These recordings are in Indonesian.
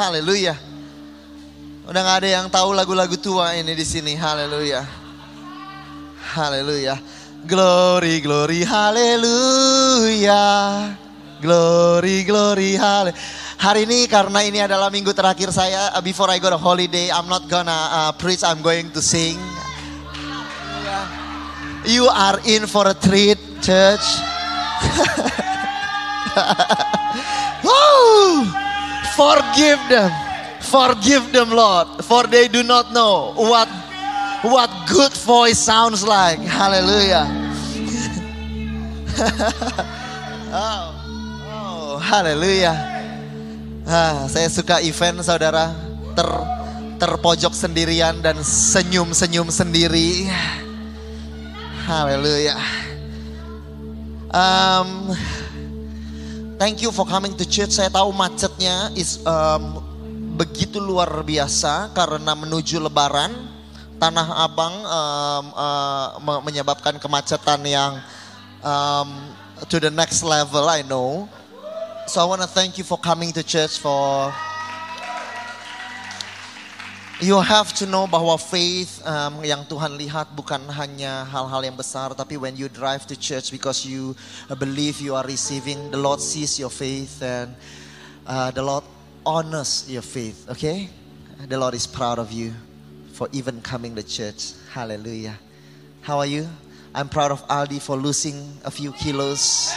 Haleluya. Udah gak ada yang tahu lagu-lagu tua ini di sini. Haleluya. Haleluya. Glory, glory, haleluya. Glory, glory, haleluya. Hari ini karena ini adalah minggu terakhir saya uh, before I go to holiday, I'm not gonna uh, preach, I'm going to sing. You are in for a treat, church. Woo! Forgive them. Forgive them, Lord, for they do not know what what good voice sounds like. Hallelujah. oh, oh, hallelujah. Ah, saya suka event saudara ter terpojok sendirian dan senyum-senyum sendiri. Haleluya. Um, thank you for coming to church. Saya tahu macetnya is um, begitu luar biasa karena menuju Lebaran. Tanah Abang um, uh, menyebabkan kemacetan yang um, to the next level. I know. So I want to thank you for coming to church for You have to know bahwa faith um, yang Tuhan lihat bukan hanya hal-hal yang besar, tapi when you drive to church because you believe you are receiving, the Lord sees your faith and uh, the Lord honors your faith. Okay, the Lord is proud of you for even coming to church. Hallelujah. How are you? I'm proud of Aldi for losing a few kilos.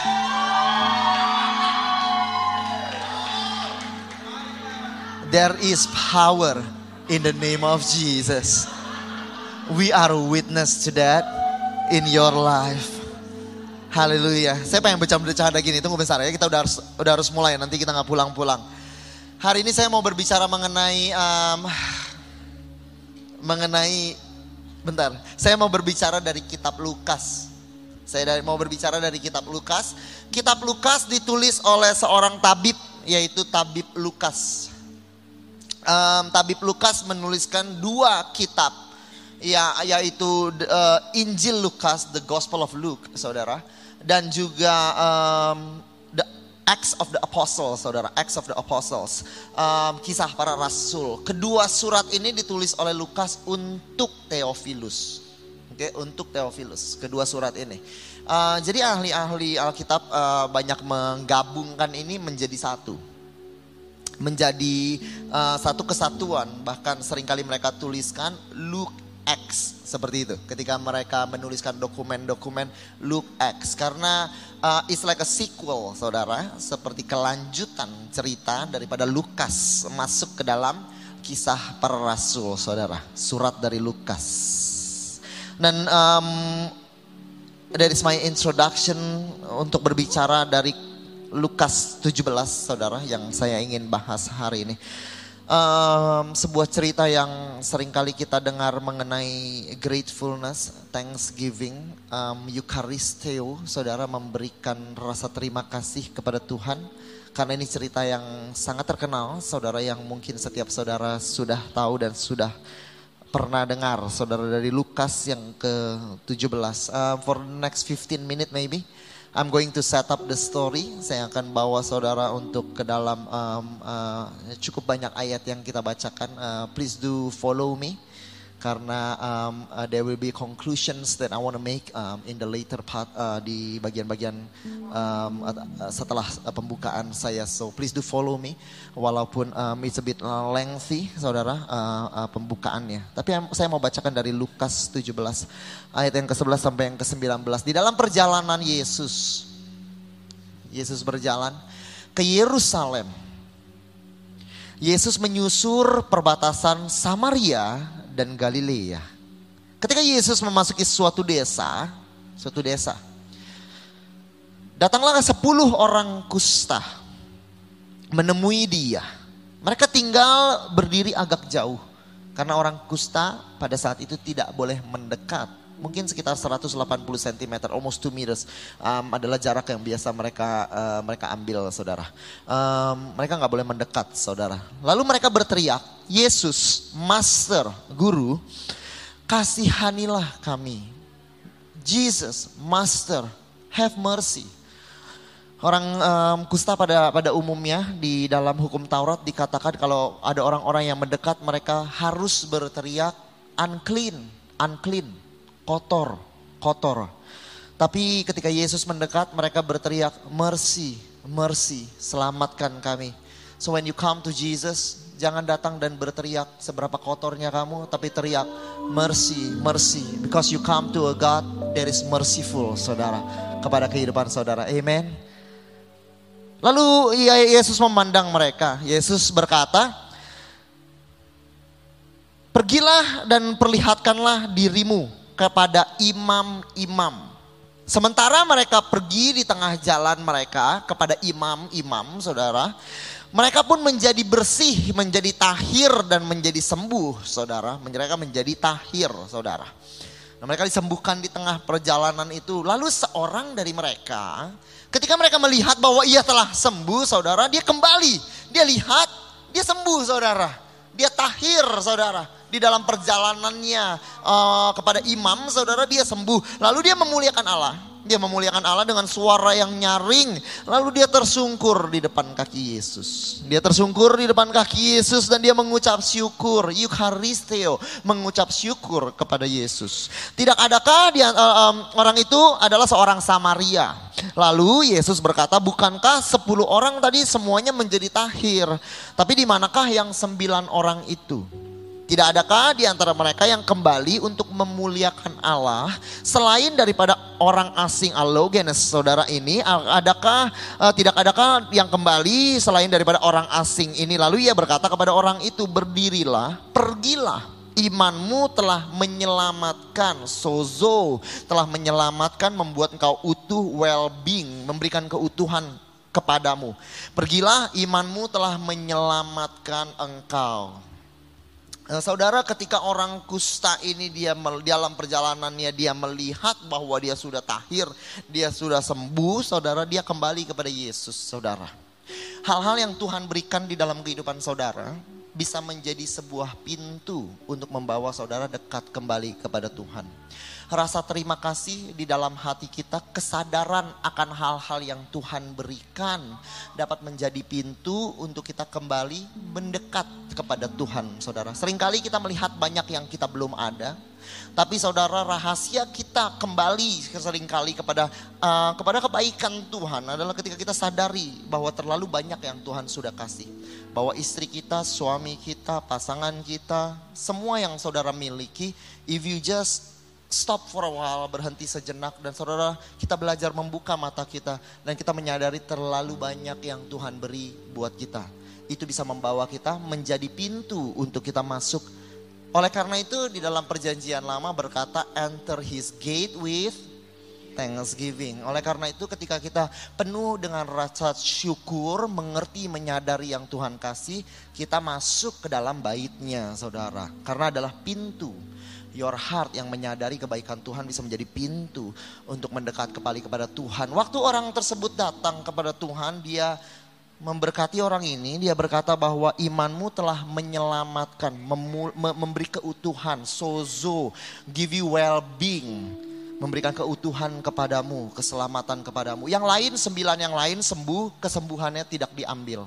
There is power in the name of Jesus. We are witness to that in your life. Haleluya. Saya pengen bercanda-bercanda gini, tunggu besar ya. Kita udah harus udah harus mulai nanti kita nggak pulang-pulang. Hari ini saya mau berbicara mengenai um, mengenai bentar. Saya mau berbicara dari kitab Lukas. Saya dari, mau berbicara dari kitab Lukas. Kitab Lukas ditulis oleh seorang tabib yaitu tabib Lukas um, Tabib Lukas menuliskan dua kitab ya yaitu uh, Injil Lukas, The Gospel of Luke, saudara, dan juga um, The Acts of the Apostles, saudara, Acts of the Apostles, um, kisah para rasul. Kedua surat ini ditulis oleh Lukas untuk Theophilus, oke, okay, untuk Theophilus. Kedua surat ini. Uh, jadi ahli-ahli Alkitab uh, banyak menggabungkan ini menjadi satu menjadi uh, satu kesatuan. Bahkan sering kali mereka tuliskan Luke X seperti itu. Ketika mereka menuliskan dokumen-dokumen Luke X. Karena uh, it's like a sequel saudara. Seperti kelanjutan cerita daripada Lukas masuk ke dalam kisah para rasul saudara. Surat dari Lukas. Dan um, that is my introduction untuk berbicara dari Lukas 17 saudara yang saya ingin bahas hari ini. Um, sebuah cerita yang sering kali kita dengar mengenai gratefulness, thanksgiving, um, Eucharisteo, saudara memberikan rasa terima kasih kepada Tuhan. Karena ini cerita yang sangat terkenal, saudara yang mungkin setiap saudara sudah tahu dan sudah pernah dengar, saudara dari Lukas yang ke-17. Uh, for next 15 minute maybe, I'm going to set up the story. Saya akan bawa saudara untuk ke dalam um, uh, cukup banyak ayat yang kita bacakan. Uh, please do follow me karena um, uh, there will be conclusions that I want to make um, in the later part uh, di bagian-bagian um, uh, setelah uh, pembukaan saya. So please do follow me, walaupun um, it's a bit lengthy, saudara, uh, uh, pembukaannya. Tapi saya mau bacakan dari Lukas 17 ayat yang ke-11 sampai yang ke-19. Di dalam perjalanan Yesus, Yesus berjalan ke Yerusalem. Yesus menyusur perbatasan Samaria dan Galilea. Ketika Yesus memasuki suatu desa, suatu desa, datanglah sepuluh orang kusta menemui dia Mereka tinggal berdiri agak jauh. Karena orang kusta pada saat itu tidak boleh mendekat. Mungkin sekitar 180 cm, almost 2 meters um, adalah jarak yang biasa mereka uh, mereka ambil, saudara. Um, mereka nggak boleh mendekat, saudara. Lalu mereka berteriak, Yesus, Master, Guru, kasihanilah kami. Jesus, Master, have mercy. Orang um, kusta pada pada umumnya di dalam hukum Taurat dikatakan kalau ada orang-orang yang mendekat mereka harus berteriak unclean, unclean, kotor, kotor. Tapi ketika Yesus mendekat mereka berteriak mercy, mercy, selamatkan kami. So when you come to Jesus, jangan datang dan berteriak seberapa kotornya kamu, tapi teriak mercy, mercy. Because you come to a God that is merciful, saudara, kepada kehidupan saudara. Amen. Lalu Yesus memandang mereka. Yesus berkata, Pergilah dan perlihatkanlah dirimu kepada imam-imam. Sementara mereka pergi di tengah jalan mereka kepada imam-imam, saudara. Mereka pun menjadi bersih, menjadi tahir dan menjadi sembuh, saudara. Mereka menjadi tahir, saudara. Nah, mereka disembuhkan di tengah perjalanan itu. Lalu seorang dari mereka Ketika mereka melihat bahwa ia telah sembuh, saudara, dia kembali. Dia lihat, dia sembuh, saudara. Dia tahir, saudara. Di dalam perjalanannya uh, kepada imam, saudara, dia sembuh. Lalu dia memuliakan Allah. Dia memuliakan Allah dengan suara yang nyaring. Lalu dia tersungkur di depan kaki Yesus. Dia tersungkur di depan kaki Yesus dan dia mengucap syukur. Eucharisteo. Mengucap syukur kepada Yesus. Tidak adakah dia, uh, um, orang itu adalah seorang Samaria. Lalu Yesus berkata, bukankah sepuluh orang tadi semuanya menjadi tahir. Tapi di manakah yang sembilan orang itu? Tidak adakah di antara mereka yang kembali untuk memuliakan Allah? Selain daripada orang asing allogenes saudara ini adakah uh, tidak adakah yang kembali selain daripada orang asing ini? Lalu ia berkata kepada orang itu berdirilah pergilah. Imanmu telah menyelamatkan sozo telah menyelamatkan membuat engkau utuh well-being memberikan keutuhan kepadamu. Pergilah imanmu telah menyelamatkan engkau Nah, saudara ketika orang kusta ini dia dalam perjalanannya dia melihat bahwa dia sudah tahir, dia sudah sembuh, saudara dia kembali kepada Yesus, saudara. Hal-hal yang Tuhan berikan di dalam kehidupan saudara bisa menjadi sebuah pintu untuk membawa saudara dekat kembali kepada Tuhan rasa terima kasih di dalam hati kita, kesadaran akan hal-hal yang Tuhan berikan dapat menjadi pintu untuk kita kembali mendekat kepada Tuhan, saudara. Seringkali kita melihat banyak yang kita belum ada, tapi saudara rahasia kita kembali sering kali kepada uh, kepada kebaikan Tuhan adalah ketika kita sadari bahwa terlalu banyak yang Tuhan sudah kasih. Bahwa istri kita, suami kita, pasangan kita, semua yang saudara miliki, if you just stop for a while, berhenti sejenak dan saudara kita belajar membuka mata kita dan kita menyadari terlalu banyak yang Tuhan beri buat kita. Itu bisa membawa kita menjadi pintu untuk kita masuk. Oleh karena itu di dalam perjanjian lama berkata enter his gate with thanksgiving. Oleh karena itu ketika kita penuh dengan rasa syukur, mengerti, menyadari yang Tuhan kasih, kita masuk ke dalam baitnya saudara. Karena adalah pintu your heart yang menyadari kebaikan Tuhan bisa menjadi pintu untuk mendekat kembali kepada Tuhan. Waktu orang tersebut datang kepada Tuhan, dia memberkati orang ini, dia berkata bahwa imanmu telah menyelamatkan, memberi keutuhan, sozo, give you well-being, memberikan keutuhan kepadamu, keselamatan kepadamu. Yang lain, sembilan yang lain sembuh, kesembuhannya tidak diambil.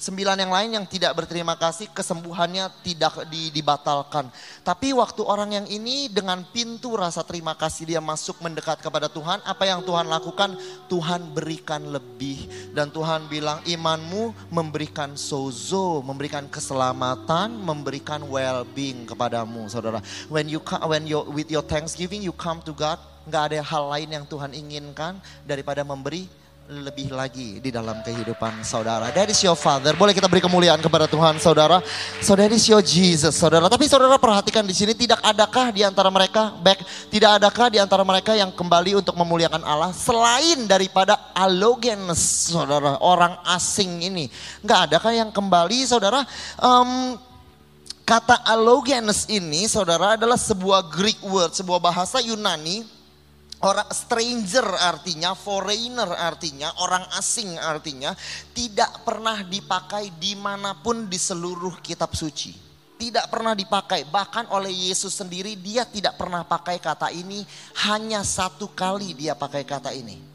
Sembilan yang lain yang tidak berterima kasih kesembuhannya tidak dibatalkan. Tapi waktu orang yang ini dengan pintu rasa terima kasih dia masuk mendekat kepada Tuhan. Apa yang Tuhan lakukan? Tuhan berikan lebih. Dan Tuhan bilang imanmu memberikan sozo, memberikan keselamatan, memberikan well-being kepadamu saudara. When you when you with your thanksgiving you come to God, nggak ada hal lain yang Tuhan inginkan daripada memberi lebih lagi di dalam kehidupan saudara. That is your father. Boleh kita beri kemuliaan kepada Tuhan saudara. So that is your Jesus saudara. Tapi saudara perhatikan di sini tidak adakah di antara mereka back tidak adakah di antara mereka yang kembali untuk memuliakan Allah selain daripada alogenes saudara orang asing ini. Enggak adakah yang kembali saudara um, Kata alogenes ini saudara adalah sebuah Greek word, sebuah bahasa Yunani Orang stranger artinya, foreigner artinya, orang asing artinya tidak pernah dipakai di mana pun di seluruh kitab suci. Tidak pernah dipakai, bahkan oleh Yesus sendiri dia tidak pernah pakai kata ini, hanya satu kali dia pakai kata ini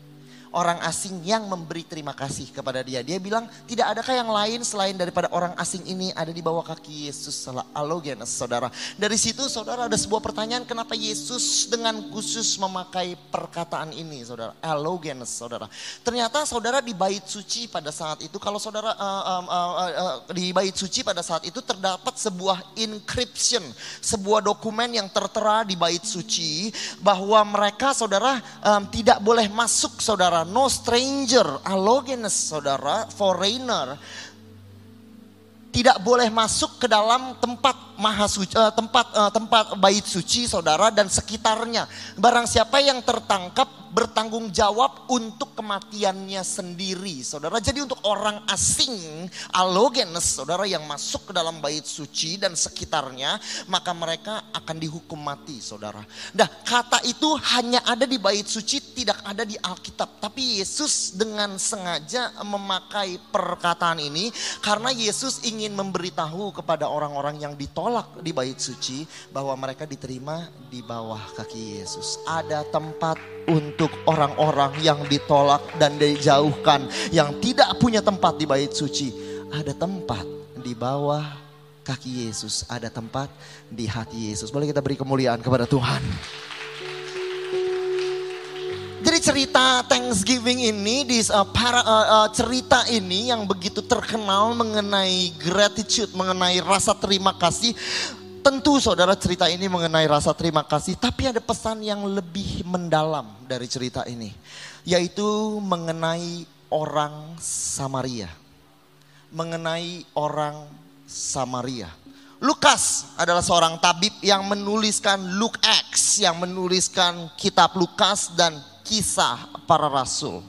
orang asing yang memberi terima kasih kepada dia. Dia bilang, tidak adakah yang lain selain daripada orang asing ini ada di bawah kaki Yesus. Alogenes saudara. Dari situ saudara ada sebuah pertanyaan kenapa Yesus dengan khusus memakai perkataan ini saudara. Alogenes saudara. Ternyata saudara di bait suci pada saat itu, kalau saudara uh, uh, uh, uh, di bait suci pada saat itu terdapat sebuah encryption. Sebuah dokumen yang tertera di bait suci bahwa mereka saudara um, tidak boleh masuk saudara no stranger, alogenes saudara, foreigner, tidak boleh masuk ke dalam tempat maha suci, uh, tempat uh, tempat bait suci saudara dan sekitarnya. Barang siapa yang tertangkap bertanggung jawab untuk kematiannya sendiri, saudara. Jadi untuk orang asing, alogenes, saudara yang masuk ke dalam bait suci dan sekitarnya, maka mereka akan dihukum mati, saudara. Nah, kata itu hanya ada di bait suci, tidak ada di Alkitab. Tapi Yesus dengan sengaja memakai perkataan ini karena Yesus ingin memberitahu kepada orang-orang yang ditolak di bait suci bahwa mereka diterima di bawah kaki Yesus. Ada tempat untuk orang-orang yang ditolak dan dijauhkan, yang tidak punya tempat di bait suci. Ada tempat di bawah kaki Yesus, ada tempat di hati Yesus. Boleh kita beri kemuliaan kepada Tuhan. Cerita Thanksgiving ini di uh, uh, uh, cerita ini yang begitu terkenal mengenai gratitude, mengenai rasa terima kasih Tentu saudara cerita ini mengenai rasa terima kasih, tapi ada pesan yang lebih mendalam dari cerita ini, yaitu mengenai orang Samaria. Mengenai orang Samaria. Lukas adalah seorang tabib yang menuliskan Luke X, yang menuliskan kitab Lukas dan kisah para rasul.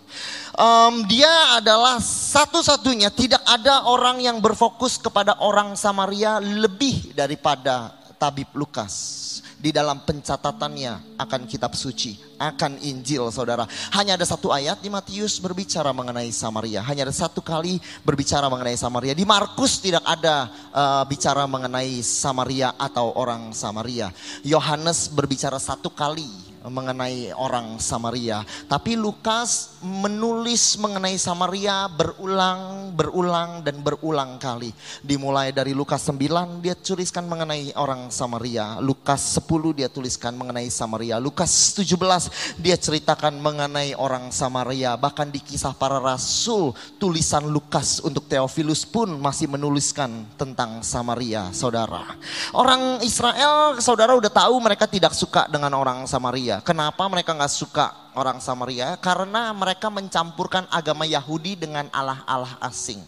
Um, dia adalah satu-satunya tidak ada orang yang berfokus kepada orang Samaria lebih daripada tabib Lukas di dalam pencatatannya akan kitab suci, akan Injil saudara. Hanya ada satu ayat di Matius berbicara mengenai Samaria. Hanya ada satu kali berbicara mengenai Samaria. Di Markus tidak ada uh, bicara mengenai Samaria atau orang Samaria. Yohanes berbicara satu kali mengenai orang Samaria. Tapi Lukas menulis mengenai Samaria berulang, berulang dan berulang kali. Dimulai dari Lukas 9 dia tuliskan mengenai orang Samaria. Lukas 10 dia tuliskan mengenai Samaria. Lukas 17 dia ceritakan mengenai orang Samaria. Bahkan di kisah para rasul tulisan Lukas untuk Theophilus pun masih menuliskan tentang Samaria saudara. Orang Israel saudara udah tahu mereka tidak suka dengan orang Samaria. Kenapa mereka nggak suka orang Samaria? Karena mereka mencampurkan agama Yahudi dengan Allah-Allah asing.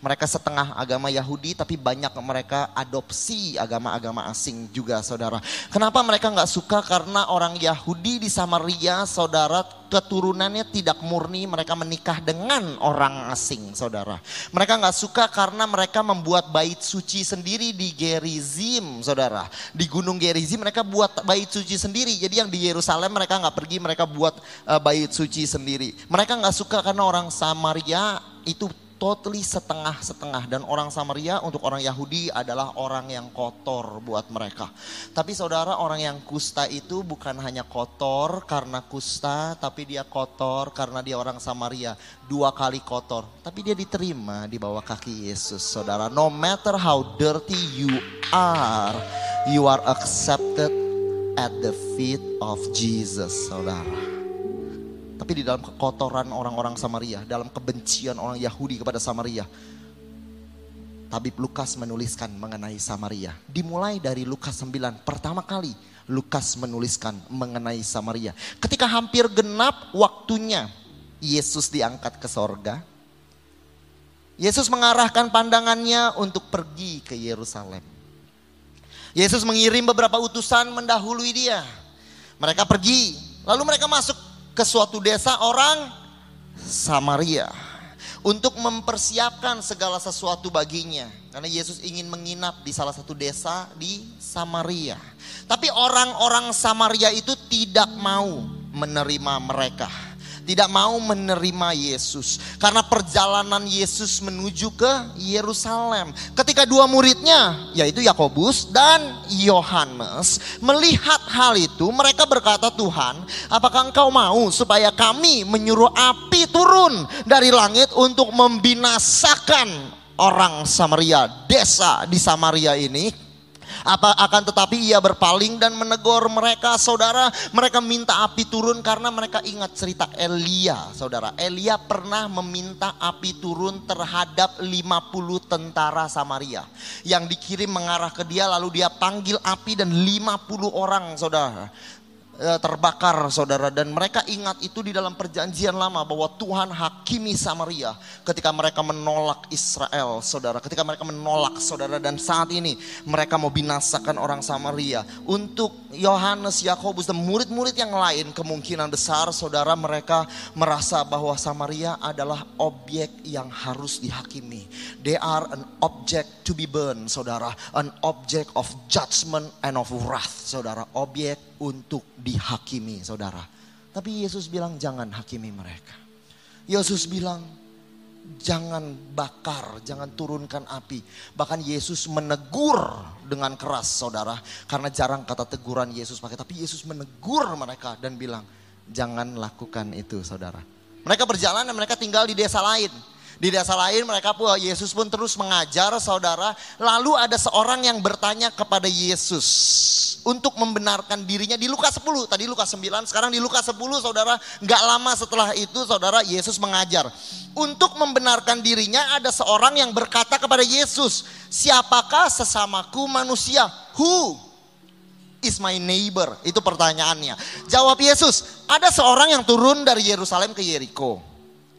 Mereka setengah agama Yahudi tapi banyak mereka adopsi agama-agama asing juga saudara. Kenapa mereka nggak suka? Karena orang Yahudi di Samaria saudara keturunannya tidak murni mereka menikah dengan orang asing saudara. Mereka nggak suka karena mereka membuat bait suci sendiri di Gerizim saudara. Di Gunung Gerizim mereka buat bait suci sendiri. Jadi yang di Yerusalem mereka nggak pergi mereka buat uh, bait suci sendiri. Mereka nggak suka karena orang Samaria itu totally setengah-setengah dan orang Samaria untuk orang Yahudi adalah orang yang kotor buat mereka. Tapi saudara orang yang kusta itu bukan hanya kotor karena kusta tapi dia kotor karena dia orang Samaria. Dua kali kotor tapi dia diterima di bawah kaki Yesus saudara. No matter how dirty you are, you are accepted at the feet of Jesus saudara tapi di dalam kekotoran orang-orang Samaria, dalam kebencian orang Yahudi kepada Samaria. Tabib Lukas menuliskan mengenai Samaria. Dimulai dari Lukas 9, pertama kali Lukas menuliskan mengenai Samaria. Ketika hampir genap waktunya Yesus diangkat ke sorga. Yesus mengarahkan pandangannya untuk pergi ke Yerusalem. Yesus mengirim beberapa utusan mendahului dia. Mereka pergi, lalu mereka masuk ke suatu desa orang Samaria untuk mempersiapkan segala sesuatu baginya. Karena Yesus ingin menginap di salah satu desa di Samaria. Tapi orang-orang Samaria itu tidak mau menerima mereka tidak mau menerima Yesus karena perjalanan Yesus menuju ke Yerusalem. Ketika dua muridnya, yaitu Yakobus dan Yohanes, melihat hal itu, mereka berkata, "Tuhan, apakah Engkau mau supaya kami menyuruh api turun dari langit untuk membinasakan orang Samaria, desa di Samaria ini?" Apa akan tetapi ia berpaling dan menegur mereka, saudara. Mereka minta api turun karena mereka ingat cerita Elia, saudara. Elia pernah meminta api turun terhadap 50 tentara Samaria. Yang dikirim mengarah ke dia lalu dia panggil api dan 50 orang, saudara. Eh, terbakar saudara. Dan mereka ingat itu di dalam perjanjian lama bahwa Tuhan hakimi Samaria ketika mereka menolak Israel saudara. Ketika mereka menolak saudara dan saat ini mereka mau binasakan orang Samaria untuk Yohanes Yakobus dan murid-murid yang lain kemungkinan besar saudara mereka merasa bahwa Samaria adalah objek yang harus dihakimi they are an object to be burned saudara an object of judgment and of wrath saudara objek untuk dihakimi saudara. Tapi Yesus bilang jangan hakimi mereka. Yesus bilang jangan bakar, jangan turunkan api. Bahkan Yesus menegur dengan keras saudara. Karena jarang kata teguran Yesus pakai. Tapi Yesus menegur mereka dan bilang jangan lakukan itu saudara. Mereka berjalan dan mereka tinggal di desa lain. Di desa lain mereka pun Yesus pun terus mengajar saudara. Lalu ada seorang yang bertanya kepada Yesus untuk membenarkan dirinya di Lukas 10. Tadi Lukas 9, sekarang di Lukas 10 saudara. Nggak lama setelah itu saudara Yesus mengajar. Untuk membenarkan dirinya ada seorang yang berkata kepada Yesus. Siapakah sesamaku manusia? Who is my neighbor? Itu pertanyaannya. Jawab Yesus, ada seorang yang turun dari Yerusalem ke Yeriko.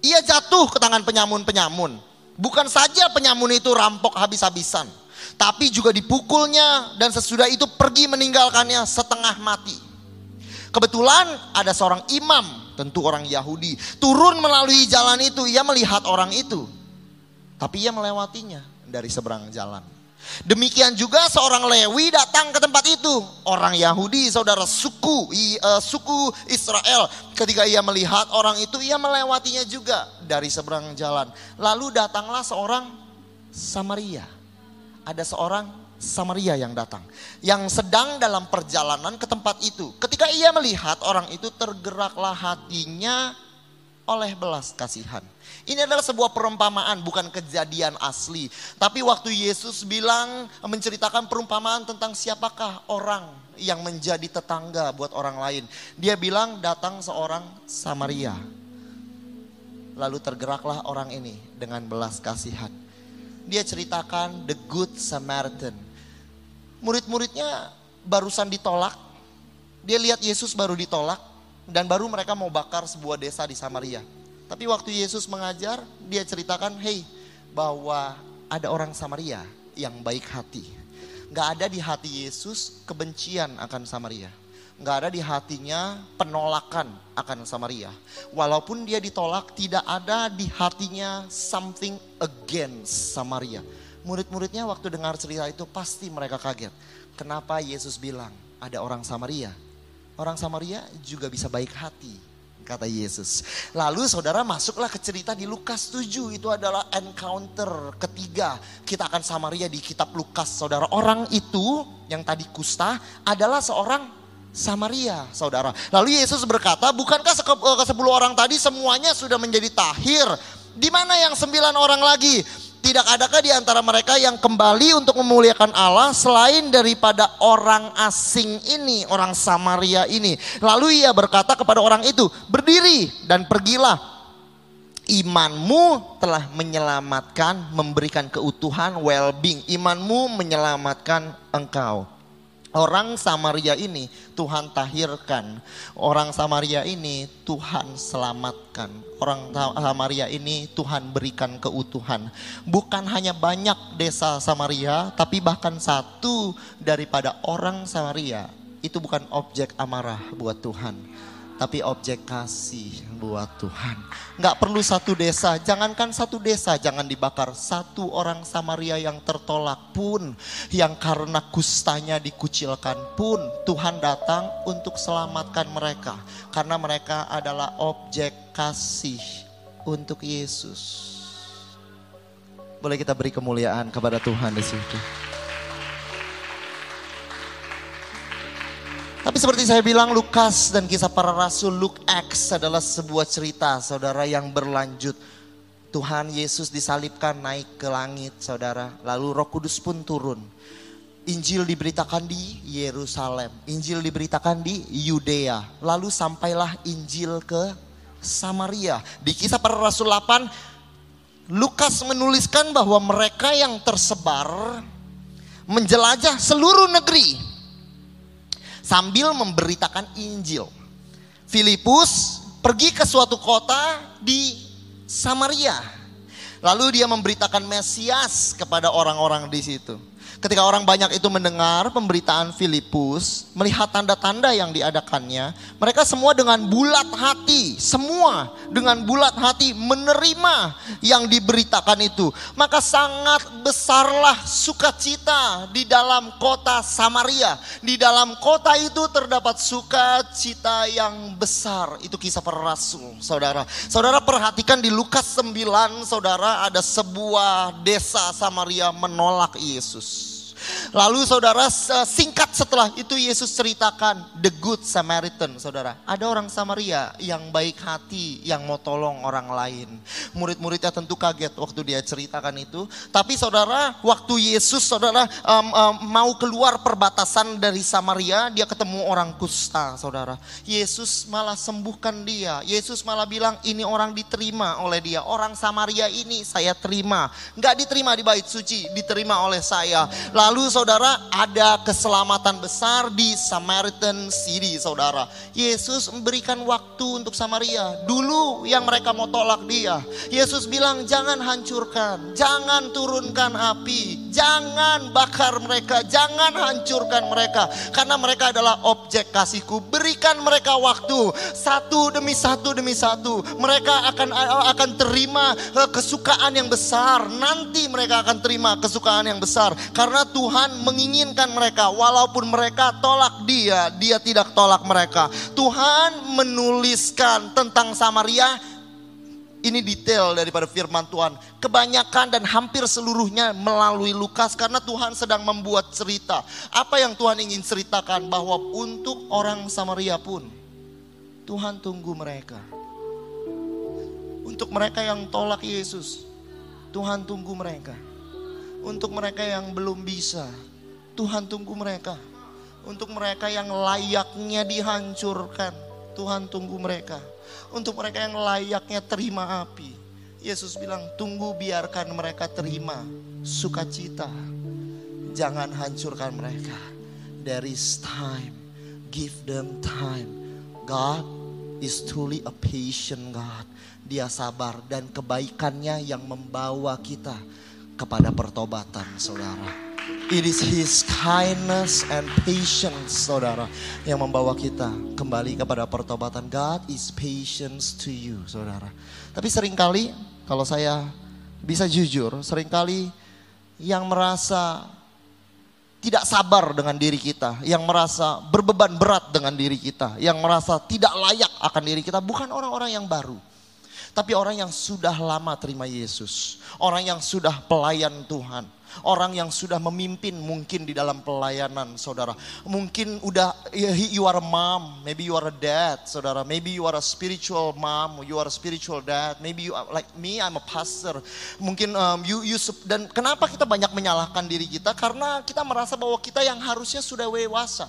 Ia jatuh ke tangan penyamun-penyamun. Bukan saja penyamun itu rampok habis-habisan. Tapi juga dipukulnya dan sesudah itu pergi meninggalkannya setengah mati. Kebetulan ada seorang imam, tentu orang Yahudi. Turun melalui jalan itu, ia melihat orang itu. Tapi ia melewatinya dari seberang jalan. Demikian juga seorang Lewi datang ke tempat itu. Orang Yahudi, saudara suku uh, suku Israel. Ketika ia melihat orang itu, ia melewatinya juga dari seberang jalan. Lalu datanglah seorang Samaria. Ada seorang Samaria yang datang. Yang sedang dalam perjalanan ke tempat itu. Ketika ia melihat orang itu tergeraklah hatinya oleh belas kasihan. Ini adalah sebuah perumpamaan, bukan kejadian asli. Tapi waktu Yesus bilang, menceritakan perumpamaan tentang siapakah orang yang menjadi tetangga buat orang lain. Dia bilang datang seorang Samaria. Lalu tergeraklah orang ini dengan belas kasihan. Dia ceritakan the good Samaritan. Murid-muridnya barusan ditolak. Dia lihat Yesus baru ditolak. Dan baru mereka mau bakar sebuah desa di Samaria tapi waktu Yesus mengajar, dia ceritakan, hey, bahwa ada orang Samaria yang baik hati. Gak ada di hati Yesus kebencian akan Samaria. Gak ada di hatinya penolakan akan Samaria. Walaupun dia ditolak, tidak ada di hatinya something against Samaria. Murid-muridnya waktu dengar cerita itu pasti mereka kaget. Kenapa Yesus bilang ada orang Samaria? Orang Samaria juga bisa baik hati kata Yesus. Lalu saudara masuklah ke cerita di Lukas 7 itu adalah encounter ketiga kita akan Samaria di kitab Lukas saudara. Orang itu yang tadi kusta adalah seorang Samaria saudara. Lalu Yesus berkata bukankah ke sepuluh orang tadi semuanya sudah menjadi tahir. Di mana yang sembilan orang lagi? Tidak adakah di antara mereka yang kembali untuk memuliakan Allah selain daripada orang asing ini, orang Samaria ini. Lalu ia berkata kepada orang itu, berdiri dan pergilah. Imanmu telah menyelamatkan, memberikan keutuhan, well-being. Imanmu menyelamatkan engkau. Orang Samaria ini Tuhan tahirkan. Orang Samaria ini Tuhan selamatkan. Orang Samaria ini Tuhan berikan keutuhan. Bukan hanya banyak desa Samaria, tapi bahkan satu daripada orang Samaria itu bukan objek amarah buat Tuhan tapi objek kasih buat Tuhan. Nggak perlu satu desa, jangankan satu desa jangan dibakar. Satu orang Samaria yang tertolak pun, yang karena kustanya dikucilkan pun, Tuhan datang untuk selamatkan mereka. Karena mereka adalah objek kasih untuk Yesus. Boleh kita beri kemuliaan kepada Tuhan di situ. Tapi seperti saya bilang Lukas dan kisah para rasul Luke X adalah sebuah cerita saudara yang berlanjut. Tuhan Yesus disalibkan naik ke langit saudara. Lalu roh kudus pun turun. Injil diberitakan di Yerusalem. Injil diberitakan di Yudea. Lalu sampailah Injil ke Samaria. Di kisah para rasul 8 Lukas menuliskan bahwa mereka yang tersebar menjelajah seluruh negeri sambil memberitakan Injil. Filipus pergi ke suatu kota di Samaria. Lalu dia memberitakan Mesias kepada orang-orang di situ. Ketika orang banyak itu mendengar pemberitaan Filipus, melihat tanda-tanda yang diadakannya, mereka semua dengan bulat hati, semua dengan bulat hati menerima yang diberitakan itu. Maka sangat besarlah sukacita di dalam kota Samaria. Di dalam kota itu terdapat sukacita yang besar. Itu kisah para rasul, saudara. Saudara perhatikan di Lukas 9, saudara ada sebuah desa Samaria menolak Yesus. Lalu saudara singkat setelah itu Yesus ceritakan the good Samaritan saudara. Ada orang Samaria yang baik hati yang mau tolong orang lain. Murid-muridnya tentu kaget waktu dia ceritakan itu. Tapi saudara waktu Yesus saudara um, um, mau keluar perbatasan dari Samaria dia ketemu orang kusta saudara. Yesus malah sembuhkan dia. Yesus malah bilang ini orang diterima oleh dia. Orang Samaria ini saya terima. Nggak diterima di bait suci diterima oleh saya. Lalu Lalu saudara ada keselamatan besar di Samaritan City saudara. Yesus memberikan waktu untuk Samaria. Dulu yang mereka mau tolak dia. Yesus bilang jangan hancurkan, jangan turunkan api, jangan bakar mereka, jangan hancurkan mereka. Karena mereka adalah objek kasihku. Berikan mereka waktu satu demi satu demi satu. Mereka akan akan terima eh, kesukaan yang besar. Nanti mereka akan terima kesukaan yang besar. Karena Tuhan Tuhan menginginkan mereka walaupun mereka tolak dia, dia tidak tolak mereka. Tuhan menuliskan tentang Samaria ini detail daripada firman Tuhan. Kebanyakan dan hampir seluruhnya melalui Lukas karena Tuhan sedang membuat cerita. Apa yang Tuhan ingin ceritakan bahwa untuk orang Samaria pun Tuhan tunggu mereka. Untuk mereka yang tolak Yesus, Tuhan tunggu mereka. Untuk mereka yang belum bisa, Tuhan tunggu mereka. Untuk mereka yang layaknya dihancurkan, Tuhan tunggu mereka. Untuk mereka yang layaknya terima api, Yesus bilang, "Tunggu, biarkan mereka terima sukacita. Jangan hancurkan mereka. There is time. Give them time. God is truly a patient God. Dia sabar dan kebaikannya yang membawa kita kepada pertobatan saudara. It is His kindness and patience saudara yang membawa kita kembali kepada pertobatan. God is patience to you saudara. Tapi sering kali kalau saya bisa jujur sering kali yang merasa tidak sabar dengan diri kita, yang merasa berbeban berat dengan diri kita, yang merasa tidak layak akan diri kita, bukan orang-orang yang baru tapi orang yang sudah lama terima Yesus, orang yang sudah pelayan Tuhan, orang yang sudah memimpin mungkin di dalam pelayanan saudara. Mungkin udah you are a mom, maybe you are a dad saudara, maybe you are a spiritual mom, you are a spiritual dad, maybe you are like me I'm a pastor. Mungkin um, you you dan kenapa kita banyak menyalahkan diri kita karena kita merasa bahwa kita yang harusnya sudah dewasa.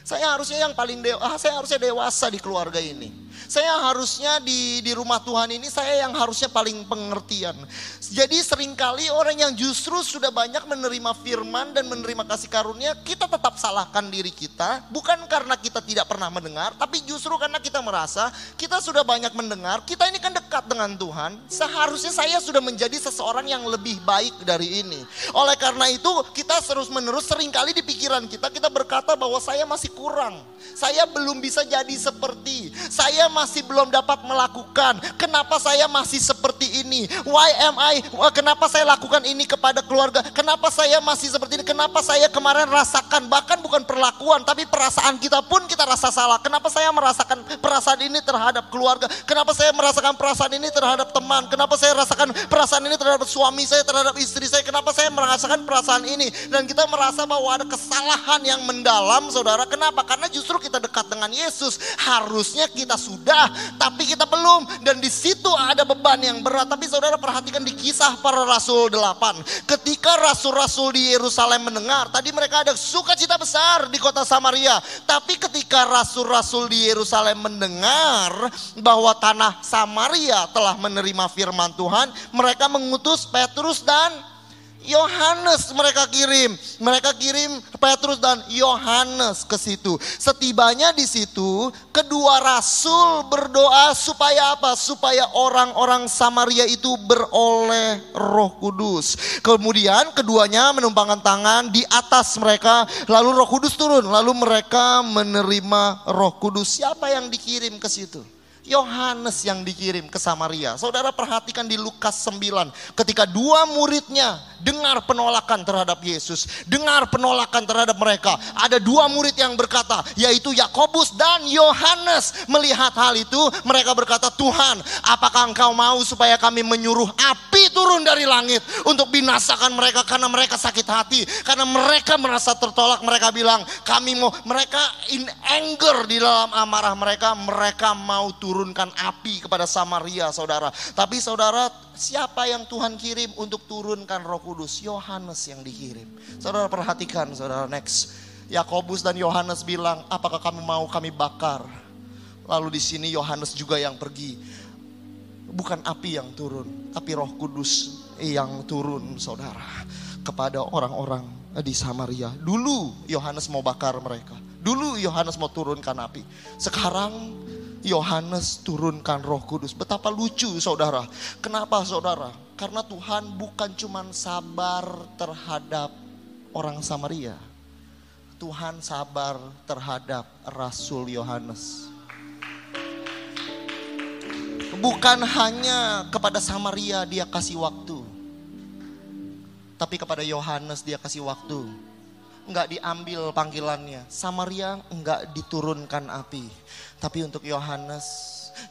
Saya harusnya yang paling dewasa, saya harusnya dewasa di keluarga ini. Saya harusnya di di rumah Tuhan ini saya yang harusnya paling pengertian. Jadi sering kali orang yang justru sudah banyak menerima firman dan menerima kasih karunia, kita tetap salahkan diri kita, bukan karena kita tidak pernah mendengar, tapi justru karena kita merasa kita sudah banyak mendengar, kita ini kan dekat dengan Tuhan, seharusnya saya sudah menjadi seseorang yang lebih baik dari ini. Oleh karena itu, kita terus-menerus sering kali di pikiran kita kita berkata bahwa saya masih kurang. Saya belum bisa jadi seperti. Saya masih belum dapat melakukan? Kenapa saya masih seperti ini? Why am I? Kenapa saya lakukan ini kepada keluarga? Kenapa saya masih seperti ini? Kenapa saya kemarin rasakan bahkan bukan perlakuan tapi perasaan kita pun kita rasa salah. Kenapa saya merasakan perasaan ini terhadap keluarga? Kenapa saya merasakan perasaan ini terhadap teman? Kenapa saya rasakan perasaan ini terhadap suami saya, terhadap istri saya? Kenapa saya merasakan perasaan ini? Dan kita merasa bahwa ada kesalahan yang mendalam, saudara. Kenapa? Karena justru kita dekat dengan Yesus. Harusnya kita sudah, tapi kita belum. Dan di situ ada beban yang berat. Tapi saudara perhatikan di kisah para rasul 8. Ketika rasul-rasul di Yerusalem mendengar, tadi mereka ada sukacita besar di kota Samaria. Tapi ketika rasul-rasul di Yerusalem mendengar bahwa tanah Samaria telah menerima firman Tuhan, mereka mengutus Petrus dan Yohanes mereka kirim. Mereka kirim Petrus dan Yohanes ke situ. Setibanya di situ, kedua rasul berdoa supaya apa? Supaya orang-orang Samaria itu beroleh Roh Kudus. Kemudian keduanya menumpangkan tangan di atas mereka, lalu Roh Kudus turun, lalu mereka menerima Roh Kudus. Siapa yang dikirim ke situ? Yohanes yang dikirim ke Samaria. Saudara perhatikan di Lukas 9 ketika dua muridnya dengar penolakan terhadap Yesus, dengar penolakan terhadap mereka. Ada dua murid yang berkata, yaitu Yakobus dan Yohanes. Melihat hal itu, mereka berkata, "Tuhan, apakah Engkau mau supaya kami menyuruh api turun dari langit untuk binasakan mereka karena mereka sakit hati, karena mereka merasa tertolak." Mereka bilang, "Kami mau." Mereka in anger di dalam amarah mereka, mereka mau turunkan api kepada Samaria, Saudara. Tapi Saudara, siapa yang Tuhan kirim untuk turunkan Roh Kudus? Yohanes yang dikirim. Saudara perhatikan, saudara next. Yakobus dan Yohanes bilang, apakah kamu mau kami bakar? Lalu di sini Yohanes juga yang pergi. Bukan api yang turun, tapi Roh Kudus yang turun, saudara, kepada orang-orang di Samaria. Dulu Yohanes mau bakar mereka. Dulu Yohanes mau turunkan api. Sekarang Yohanes turunkan roh kudus. Betapa lucu saudara. Kenapa saudara? Karena Tuhan bukan cuma sabar terhadap orang Samaria. Tuhan sabar terhadap Rasul Yohanes. Bukan hanya kepada Samaria dia kasih waktu. Tapi kepada Yohanes dia kasih waktu enggak diambil panggilannya. Samaria enggak diturunkan api. Tapi untuk Yohanes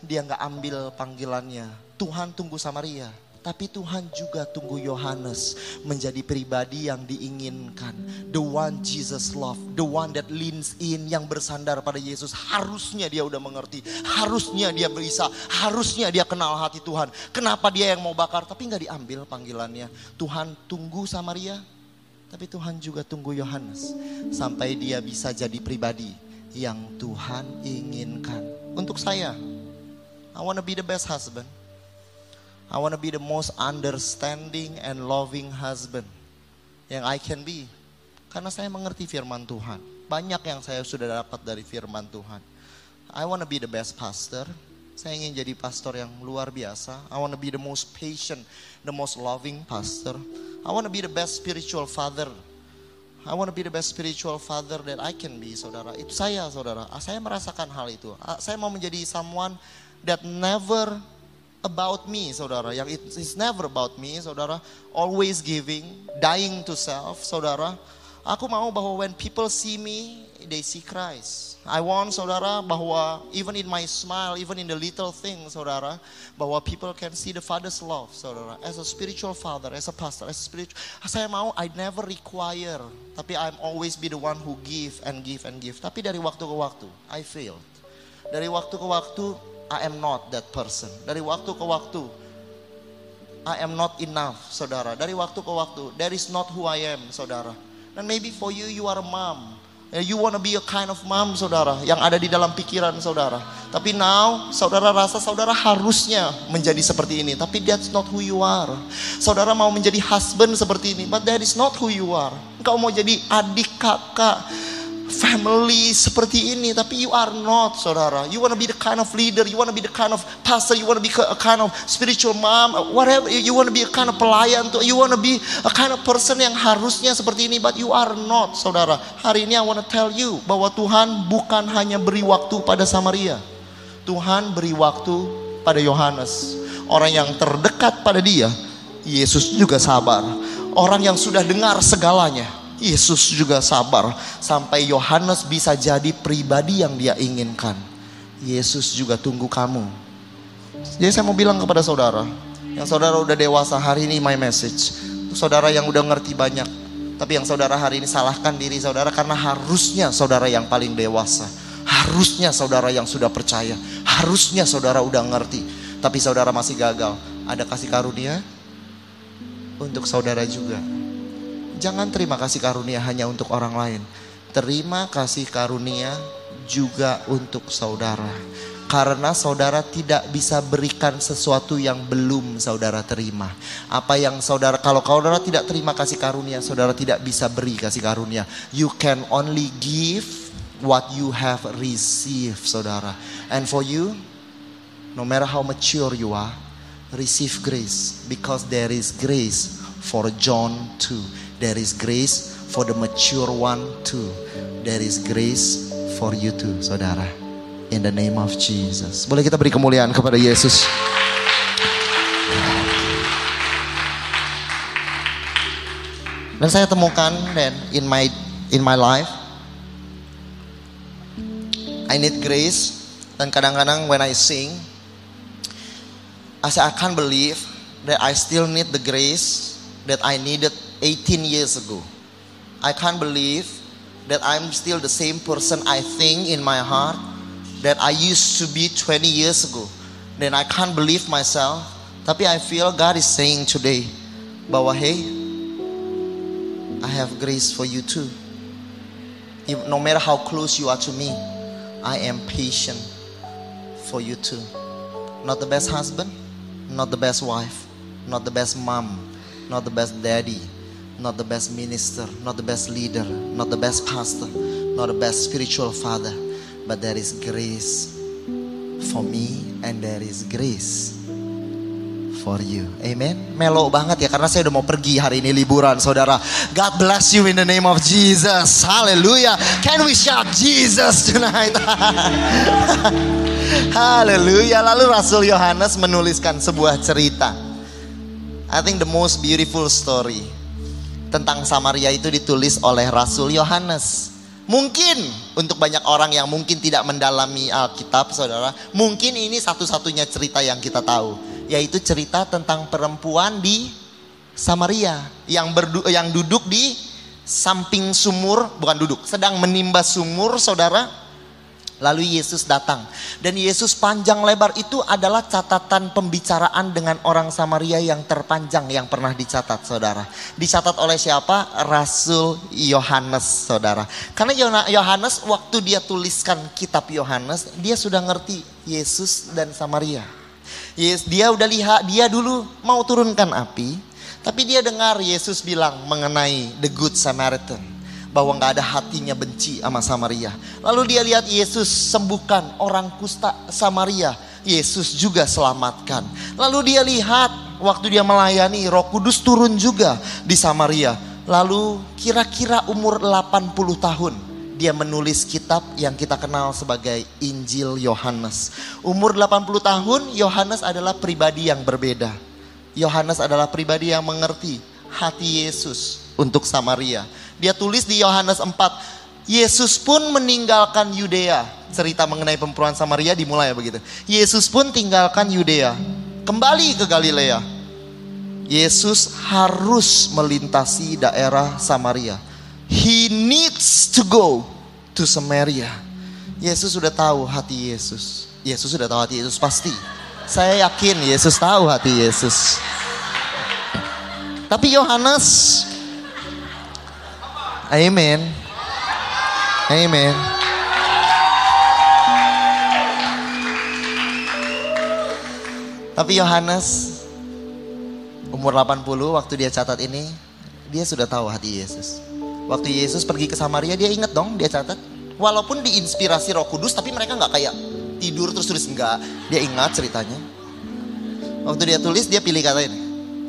dia enggak ambil panggilannya. Tuhan tunggu Samaria. Tapi Tuhan juga tunggu Yohanes menjadi pribadi yang diinginkan. The one Jesus love, the one that leans in, yang bersandar pada Yesus. Harusnya dia udah mengerti, harusnya dia bisa, harusnya dia kenal hati Tuhan. Kenapa dia yang mau bakar, tapi nggak diambil panggilannya. Tuhan tunggu Samaria, tapi Tuhan juga tunggu Yohanes sampai dia bisa jadi pribadi yang Tuhan inginkan. Untuk saya, I want to be the best husband. I want to be the most understanding and loving husband yang I can be. Karena saya mengerti firman Tuhan. Banyak yang saya sudah dapat dari firman Tuhan. I want to be the best pastor. Saya ingin jadi pastor yang luar biasa. I want to be the most patient, the most loving pastor. I want to be the best spiritual father. I want to be the best spiritual father that I can be, saudara. Itu saya, saudara. Ah, saya merasakan hal itu. Ah, saya mau menjadi someone that never about me, saudara. Yang it is never about me, saudara. Always giving, dying to self, saudara. Aku mau bahwa when people see me, they see Christ. I want saudara bahwa even in my smile, even in the little things saudara, bahwa people can see the Father's love saudara. As a spiritual father, as a pastor, as a spiritual, saya mau I never require, tapi I'm always be the one who give and give and give. Tapi dari waktu ke waktu, I failed. Dari waktu ke waktu, I am not that person. Dari waktu ke waktu, I am not enough, saudara. Dari waktu ke waktu, there is not who I am, saudara. And maybe for you, you are a mom You wanna be a kind of mom, saudara, yang ada di dalam pikiran saudara. Tapi now, saudara rasa saudara harusnya menjadi seperti ini. Tapi that's not who you are. Saudara mau menjadi husband seperti ini, but that is not who you are. Engkau mau jadi adik, kakak, family seperti ini tapi you are not saudara. You want to be the kind of leader you want to be the kind of pastor you want to be a kind of spiritual mom whatever you want to be a kind of pelayan you want to be a kind of person yang harusnya seperti ini but you are not saudara. Hari ini I want to tell you bahwa Tuhan bukan hanya beri waktu pada Samaria. Tuhan beri waktu pada Yohanes. Orang yang terdekat pada dia Yesus juga sabar. Orang yang sudah dengar segalanya Yesus juga sabar sampai Yohanes bisa jadi pribadi yang dia inginkan. Yesus juga tunggu kamu. Jadi saya mau bilang kepada saudara, yang saudara udah dewasa hari ini my message. Saudara yang udah ngerti banyak, tapi yang saudara hari ini salahkan diri saudara karena harusnya saudara yang paling dewasa. Harusnya saudara yang sudah percaya, harusnya saudara udah ngerti, tapi saudara masih gagal. Ada kasih karunia untuk saudara juga. Jangan terima kasih karunia hanya untuk orang lain. Terima kasih karunia juga untuk saudara. Karena saudara tidak bisa berikan sesuatu yang belum saudara terima. Apa yang saudara, kalau saudara tidak terima kasih karunia, saudara tidak bisa beri kasih karunia. You can only give what you have received, saudara. And for you, no matter how mature you are, receive grace. Because there is grace for John too. There is grace for the mature one too. There is grace for you too, saudara. In the name of Jesus. Boleh kita beri kemuliaan kepada Yesus. Dan saya temukan dan in my in my life I need grace dan kadang-kadang when I sing I say I can't believe that I still need the grace that I needed 18 years ago. I can't believe that I'm still the same person I think in my heart that I used to be 20 years ago. Then I can't believe myself. Tapi I feel God is saying today bahwa hey, I have grace for you too. No matter how close you are to me, I am patient for you too. Not the best husband, not the best wife, not the best mom, not the best daddy, not the best minister, not the best leader, not the best pastor, not the best spiritual father, but there is grace for me and there is grace for you. Amen. Melo banget ya karena saya udah mau pergi hari ini liburan saudara. God bless you in the name of Jesus. Hallelujah. Can we shout Jesus tonight? Haleluya. Lalu Rasul Yohanes menuliskan sebuah cerita. I think the most beautiful story tentang Samaria itu ditulis oleh Rasul Yohanes. Mungkin untuk banyak orang yang mungkin tidak mendalami Alkitab, saudara, mungkin ini satu-satunya cerita yang kita tahu, yaitu cerita tentang perempuan di Samaria yang berdu yang duduk di samping sumur, bukan duduk, sedang menimba sumur, saudara. Lalu Yesus datang. Dan Yesus panjang lebar itu adalah catatan pembicaraan dengan orang Samaria yang terpanjang yang pernah dicatat saudara. Dicatat oleh siapa? Rasul Yohanes saudara. Karena Yohanes waktu dia tuliskan kitab Yohanes, dia sudah ngerti Yesus dan Samaria. Yes, dia udah lihat, dia dulu mau turunkan api. Tapi dia dengar Yesus bilang mengenai the good Samaritan bahwa nggak ada hatinya benci sama Samaria. Lalu dia lihat Yesus sembuhkan orang kusta Samaria. Yesus juga selamatkan. Lalu dia lihat waktu dia melayani Roh Kudus turun juga di Samaria. Lalu kira-kira umur 80 tahun dia menulis kitab yang kita kenal sebagai Injil Yohanes. Umur 80 tahun Yohanes adalah pribadi yang berbeda. Yohanes adalah pribadi yang mengerti hati Yesus untuk Samaria. Dia tulis di Yohanes 4, Yesus pun meninggalkan Yudea. Cerita mengenai perempuan Samaria dimulai begitu. Yesus pun tinggalkan Yudea, kembali ke Galilea. Yesus harus melintasi daerah Samaria. He needs to go to Samaria. Yesus sudah tahu hati Yesus. Yesus sudah tahu hati Yesus pasti. Saya yakin Yesus tahu hati Yesus. Tapi Yohanes Amen. Amen. Tapi Yohanes umur 80 waktu dia catat ini, dia sudah tahu hati Yesus. Waktu Yesus pergi ke Samaria, dia ingat dong, dia catat. Walaupun diinspirasi Roh Kudus, tapi mereka nggak kayak tidur terus tulis enggak. Dia ingat ceritanya. Waktu dia tulis, dia pilih kata ini.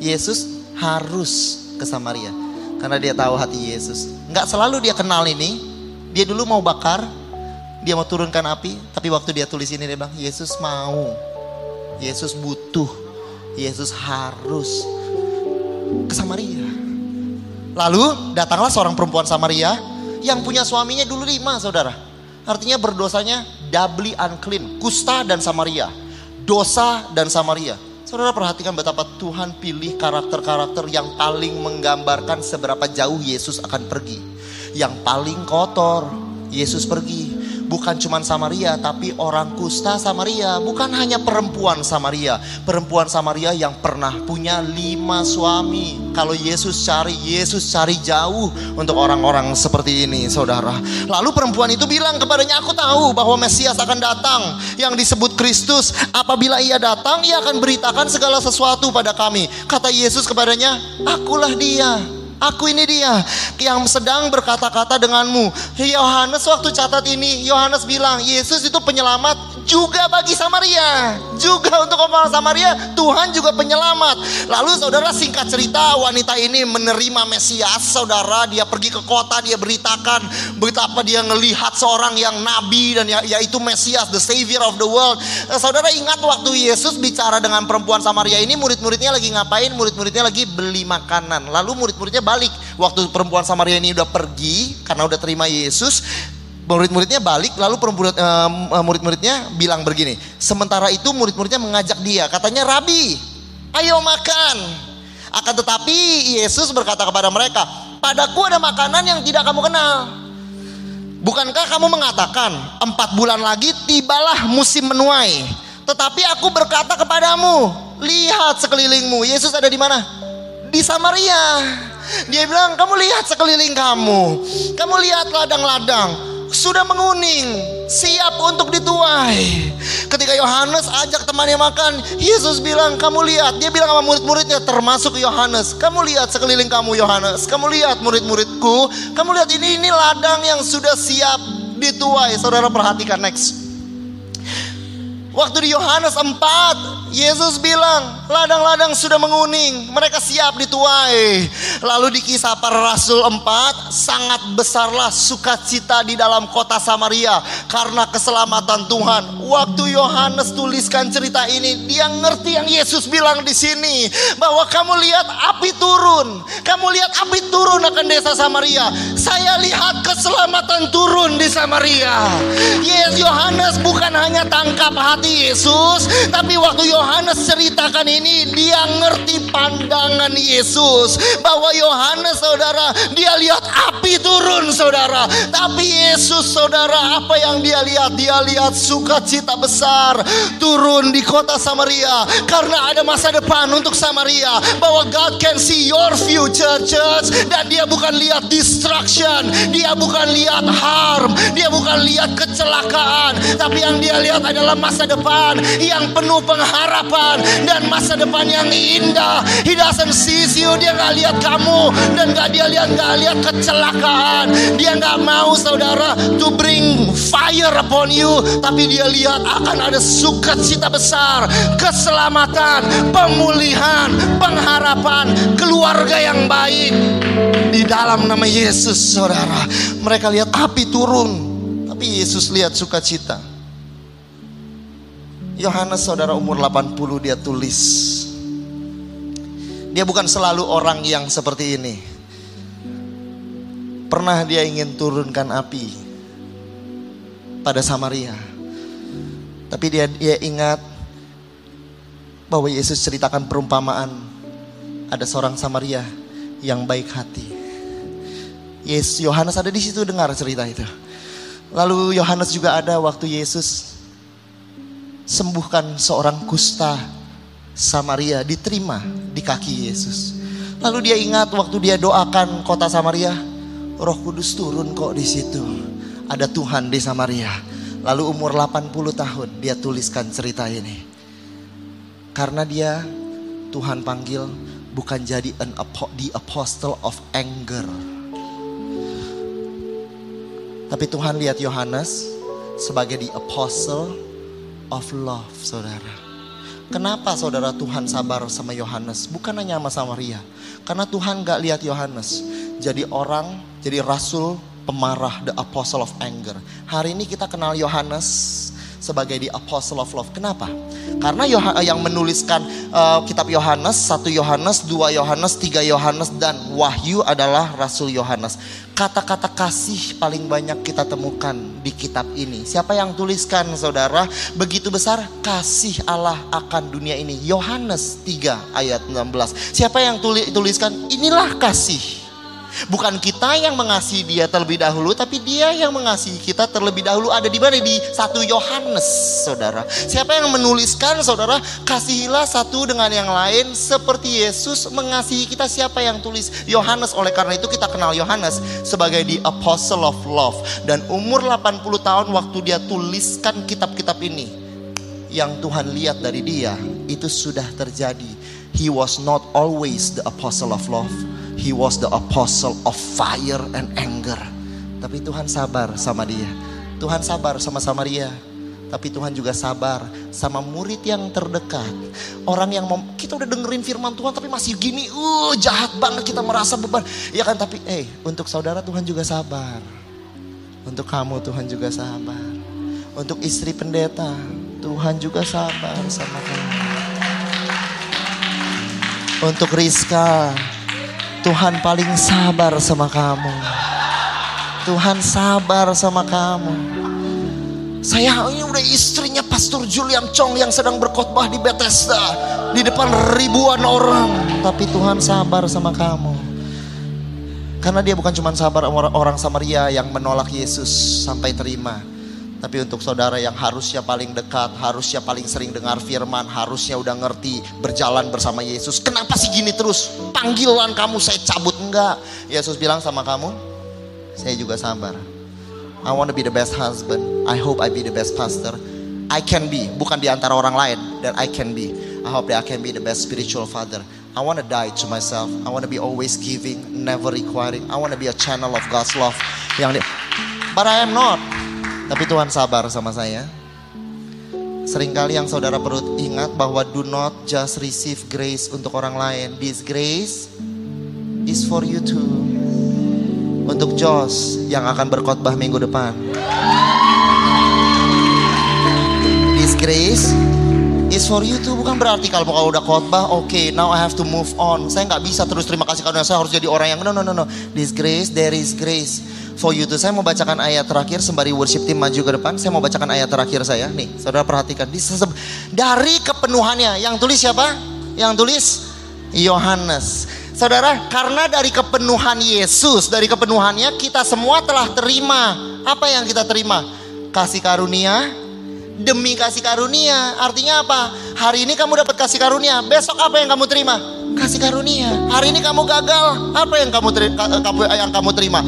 Yesus harus ke Samaria karena dia tahu hati Yesus. Nggak selalu dia kenal ini. Dia dulu mau bakar, dia mau turunkan api, tapi waktu dia tulis ini dia bilang Yesus mau Yesus butuh, Yesus harus ke Samaria. Lalu datanglah seorang perempuan Samaria yang punya suaminya dulu lima saudara. Artinya berdosanya doubly unclean, kusta dan Samaria. Dosa dan Samaria. Saudara perhatikan betapa Tuhan pilih karakter-karakter yang paling menggambarkan seberapa jauh Yesus akan pergi. Yang paling kotor, Yesus pergi bukan cuma Samaria, tapi orang kusta Samaria. Bukan hanya perempuan Samaria. Perempuan Samaria yang pernah punya lima suami. Kalau Yesus cari, Yesus cari jauh untuk orang-orang seperti ini, saudara. Lalu perempuan itu bilang kepadanya, aku tahu bahwa Mesias akan datang. Yang disebut Kristus, apabila ia datang, ia akan beritakan segala sesuatu pada kami. Kata Yesus kepadanya, akulah dia. Aku ini dia yang sedang berkata-kata denganmu. Yohanes waktu catat ini, Yohanes bilang, Yesus itu penyelamat juga bagi Samaria. Juga untuk orang Samaria, Tuhan juga penyelamat. Lalu saudara singkat cerita, wanita ini menerima Mesias. Saudara, dia pergi ke kota, dia beritakan betapa dia ngelihat seorang yang nabi dan ya, yaitu Mesias, the savior of the world. Eh, saudara ingat waktu Yesus bicara dengan perempuan Samaria ini, murid-muridnya lagi ngapain? Murid-muridnya lagi beli makanan. Lalu murid-muridnya balik. Waktu perempuan Samaria ini udah pergi karena udah terima Yesus, murid-muridnya balik lalu murid, uh, murid-muridnya bilang begini. Sementara itu murid-muridnya mengajak dia, katanya Rabi, ayo makan. Akan tetapi Yesus berkata kepada mereka, padaku ada makanan yang tidak kamu kenal. Bukankah kamu mengatakan empat bulan lagi tibalah musim menuai? Tetapi aku berkata kepadamu, lihat sekelilingmu. Yesus ada di mana? Di Samaria. Dia bilang, kamu lihat sekeliling kamu. Kamu lihat ladang-ladang. Sudah menguning. Siap untuk dituai. Ketika Yohanes ajak temannya makan. Yesus bilang, kamu lihat. Dia bilang sama murid-muridnya termasuk Yohanes. Kamu lihat sekeliling kamu Yohanes. Kamu lihat murid-muridku. Kamu lihat ini, ini ladang yang sudah siap dituai. Saudara perhatikan next. Waktu di Yohanes 4, Yesus bilang, ladang-ladang sudah menguning, mereka siap dituai. Lalu di kisah para rasul 4, sangat besarlah sukacita di dalam kota Samaria karena keselamatan Tuhan. Waktu Yohanes tuliskan cerita ini, dia ngerti yang Yesus bilang di sini, bahwa kamu lihat api turun, kamu lihat api turun akan desa Samaria. Saya lihat keselamatan turun di Samaria. Yes, Yohanes bukan hanya tangkap hati hati Yesus, tapi waktu Yohanes ceritakan ini, dia ngerti pandangan Yesus. Bahwa Yohanes saudara, dia lihat api turun saudara, tapi Yesus saudara, apa yang dia lihat? Dia lihat sukacita besar turun di kota Samaria. Karena ada masa depan untuk Samaria. Bahwa God can see your future church. Dan dia bukan lihat destruction, dia bukan lihat harm, dia bukan lihat kecelakaan, tapi yang dia lihat adalah masa depan yang penuh pengharapan dan masa depan yang indah. He doesn't see you, dia nggak lihat kamu dan nggak dia lihat nggak lihat kecelakaan. Dia nggak mau saudara to bring fire upon you, tapi dia lihat akan ada sukacita besar, keselamatan, pemulihan, pengharapan, keluarga yang baik di dalam nama Yesus, saudara. Mereka lihat api turun, tapi Yesus lihat sukacita. Yohanes saudara umur 80 dia tulis. Dia bukan selalu orang yang seperti ini. Pernah dia ingin turunkan api pada Samaria. Tapi dia dia ingat bahwa Yesus ceritakan perumpamaan ada seorang Samaria yang baik hati. Yesus Yohanes ada di situ dengar cerita itu. Lalu Yohanes juga ada waktu Yesus sembuhkan seorang kusta Samaria diterima di kaki Yesus. Lalu dia ingat waktu dia doakan kota Samaria, Roh Kudus turun kok di situ. ada Tuhan di Samaria. Lalu umur 80 tahun dia tuliskan cerita ini. Karena dia Tuhan panggil bukan jadi an the apostle of anger. Tapi Tuhan lihat Yohanes sebagai the apostle of love, saudara. Kenapa saudara Tuhan sabar sama Yohanes? Bukan hanya sama Samaria. Karena Tuhan gak lihat Yohanes jadi orang, jadi rasul pemarah, the apostle of anger. Hari ini kita kenal Yohanes sebagai the apostle of love. Kenapa? Karena yang menuliskan uh, kitab Yohanes, satu Yohanes, dua Yohanes, tiga Yohanes dan Wahyu adalah Rasul Yohanes. Kata-kata kasih paling banyak kita temukan di kitab ini. Siapa yang tuliskan saudara? Begitu besar kasih Allah akan dunia ini. Yohanes 3 ayat 16. Siapa yang tuliskan? Inilah kasih Bukan kita yang mengasihi dia terlebih dahulu, tapi dia yang mengasihi kita terlebih dahulu. Ada di mana? Di satu Yohanes, saudara. Siapa yang menuliskan, saudara? Kasihilah satu dengan yang lain seperti Yesus mengasihi kita. Siapa yang tulis? Yohanes. Oleh karena itu kita kenal Yohanes sebagai the apostle of love. Dan umur 80 tahun waktu dia tuliskan kitab-kitab ini. Yang Tuhan lihat dari dia, itu sudah terjadi. He was not always the apostle of love He was the apostle of fire and anger. Tapi Tuhan sabar sama dia. Tuhan sabar sama Samaria. Tapi Tuhan juga sabar sama murid yang terdekat. Orang yang mem, kita udah dengerin firman Tuhan tapi masih gini, uh jahat banget kita merasa beban. Ya kan tapi eh untuk saudara Tuhan juga sabar. Untuk kamu Tuhan juga sabar. Untuk istri pendeta Tuhan juga sabar sama kamu. Untuk Rizka Tuhan paling sabar sama kamu. Tuhan sabar sama kamu. Saya ini udah istrinya Pastor Julian Chong yang sedang berkhotbah di Bethesda di depan ribuan orang, tapi Tuhan sabar sama kamu. Karena dia bukan cuma sabar orang Samaria yang menolak Yesus sampai terima, tapi untuk saudara yang harusnya paling dekat, harusnya paling sering dengar firman, harusnya udah ngerti berjalan bersama Yesus. Kenapa sih gini terus? Panggilan kamu saya cabut enggak? Yesus bilang sama kamu, saya juga sabar. I want to be the best husband. I hope I be the best pastor. I can be, bukan di antara orang lain, dan I can be. I hope that I can be the best spiritual father. I want to die to myself. I want to be always giving, never requiring. I want to be a channel of God's love. Yang But I am not. Tapi Tuhan sabar sama saya. Seringkali yang saudara perlu ingat bahwa do not just receive grace untuk orang lain. This grace is for you too. Untuk Jos yang akan berkhotbah minggu depan. This grace is for you too. Bukan berarti kalau kalau udah khotbah, oke, okay, now I have to move on. Saya nggak bisa terus terima kasih karena saya harus jadi orang yang no no no no. This grace, there is grace for you to. Saya mau bacakan ayat terakhir sembari worship team maju ke depan. Saya mau bacakan ayat terakhir saya. Nih, saudara perhatikan. Dari kepenuhannya. Yang tulis siapa? Yang tulis Yohanes. Saudara, karena dari kepenuhan Yesus, dari kepenuhannya kita semua telah terima. Apa yang kita terima? Kasih karunia demi kasih karunia. Artinya apa? Hari ini kamu dapat kasih karunia, besok apa yang kamu terima? Kasih karunia. Hari ini kamu gagal, apa yang kamu terima? Yang kamu terima?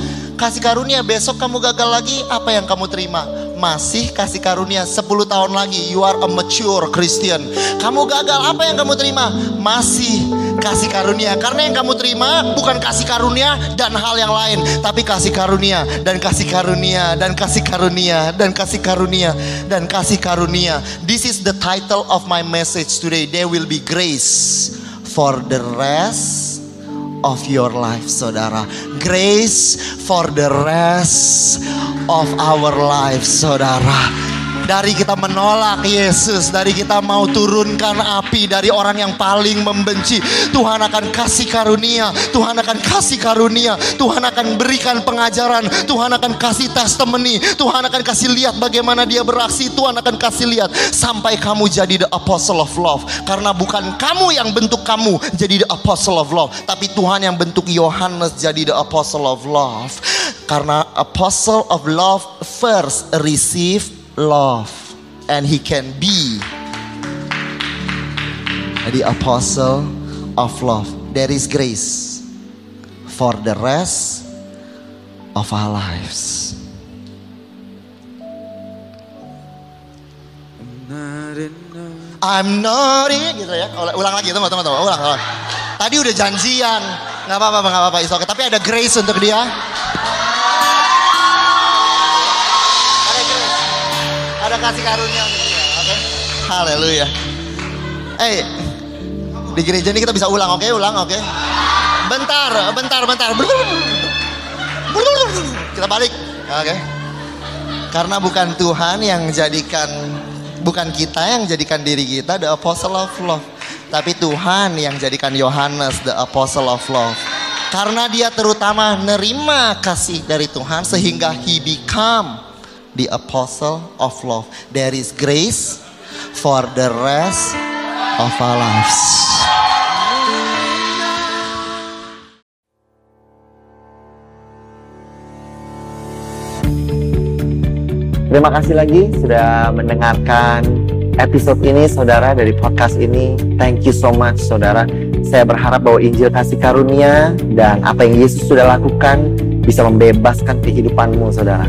Kasih karunia besok kamu gagal lagi apa yang kamu terima? Masih kasih karunia 10 tahun lagi you are a mature Christian. Kamu gagal apa yang kamu terima? Masih kasih karunia. Karena yang kamu terima bukan kasih karunia dan hal yang lain tapi kasih karunia dan kasih karunia dan kasih karunia dan kasih karunia dan kasih karunia. This is the title of my message today. There will be grace for the rest of your life, saudara. Grace for the rest of our life, saudara. Dari kita menolak Yesus, dari kita mau turunkan api dari orang yang paling membenci, Tuhan akan kasih karunia, Tuhan akan kasih karunia, Tuhan akan berikan pengajaran, Tuhan akan kasih testimoni, Tuhan akan kasih lihat bagaimana dia beraksi, Tuhan akan kasih lihat sampai kamu jadi the apostle of love. Karena bukan kamu yang bentuk kamu jadi the apostle of love, tapi Tuhan yang bentuk Yohanes jadi the apostle of love. Karena apostle of love first receive love and he can be the apostle of love. There is grace for the rest of our lives. I'm not in gitu ya. Ulang lagi teman-teman, ulang, ulang. Tadi udah janjian, nggak apa-apa, nggak apa-apa, Tapi ada grace untuk dia. Kasih karunia untuk dia. Oke. Haleluya. Eh, di gereja ini kita bisa ulang, oke? Ulang, oke? Bentar, bentar, bentar. Kita balik, oke? Karena bukan Tuhan yang jadikan, bukan kita yang jadikan diri kita the apostle of love. Tapi Tuhan yang jadikan Yohanes the apostle of love. Karena dia terutama nerima kasih dari Tuhan sehingga he become the apostle of love. There is grace for the rest of our lives. Terima kasih lagi sudah mendengarkan episode ini saudara dari podcast ini. Thank you so much saudara. Saya berharap bahwa Injil kasih karunia dan apa yang Yesus sudah lakukan bisa membebaskan kehidupanmu saudara.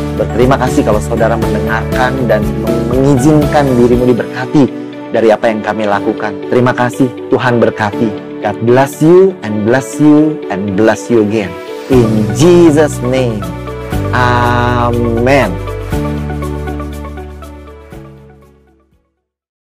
Berterima kasih kalau saudara mendengarkan dan mengizinkan dirimu diberkati dari apa yang kami lakukan. Terima kasih, Tuhan berkati. God bless you and bless you and bless you again. In Jesus' name. Amen.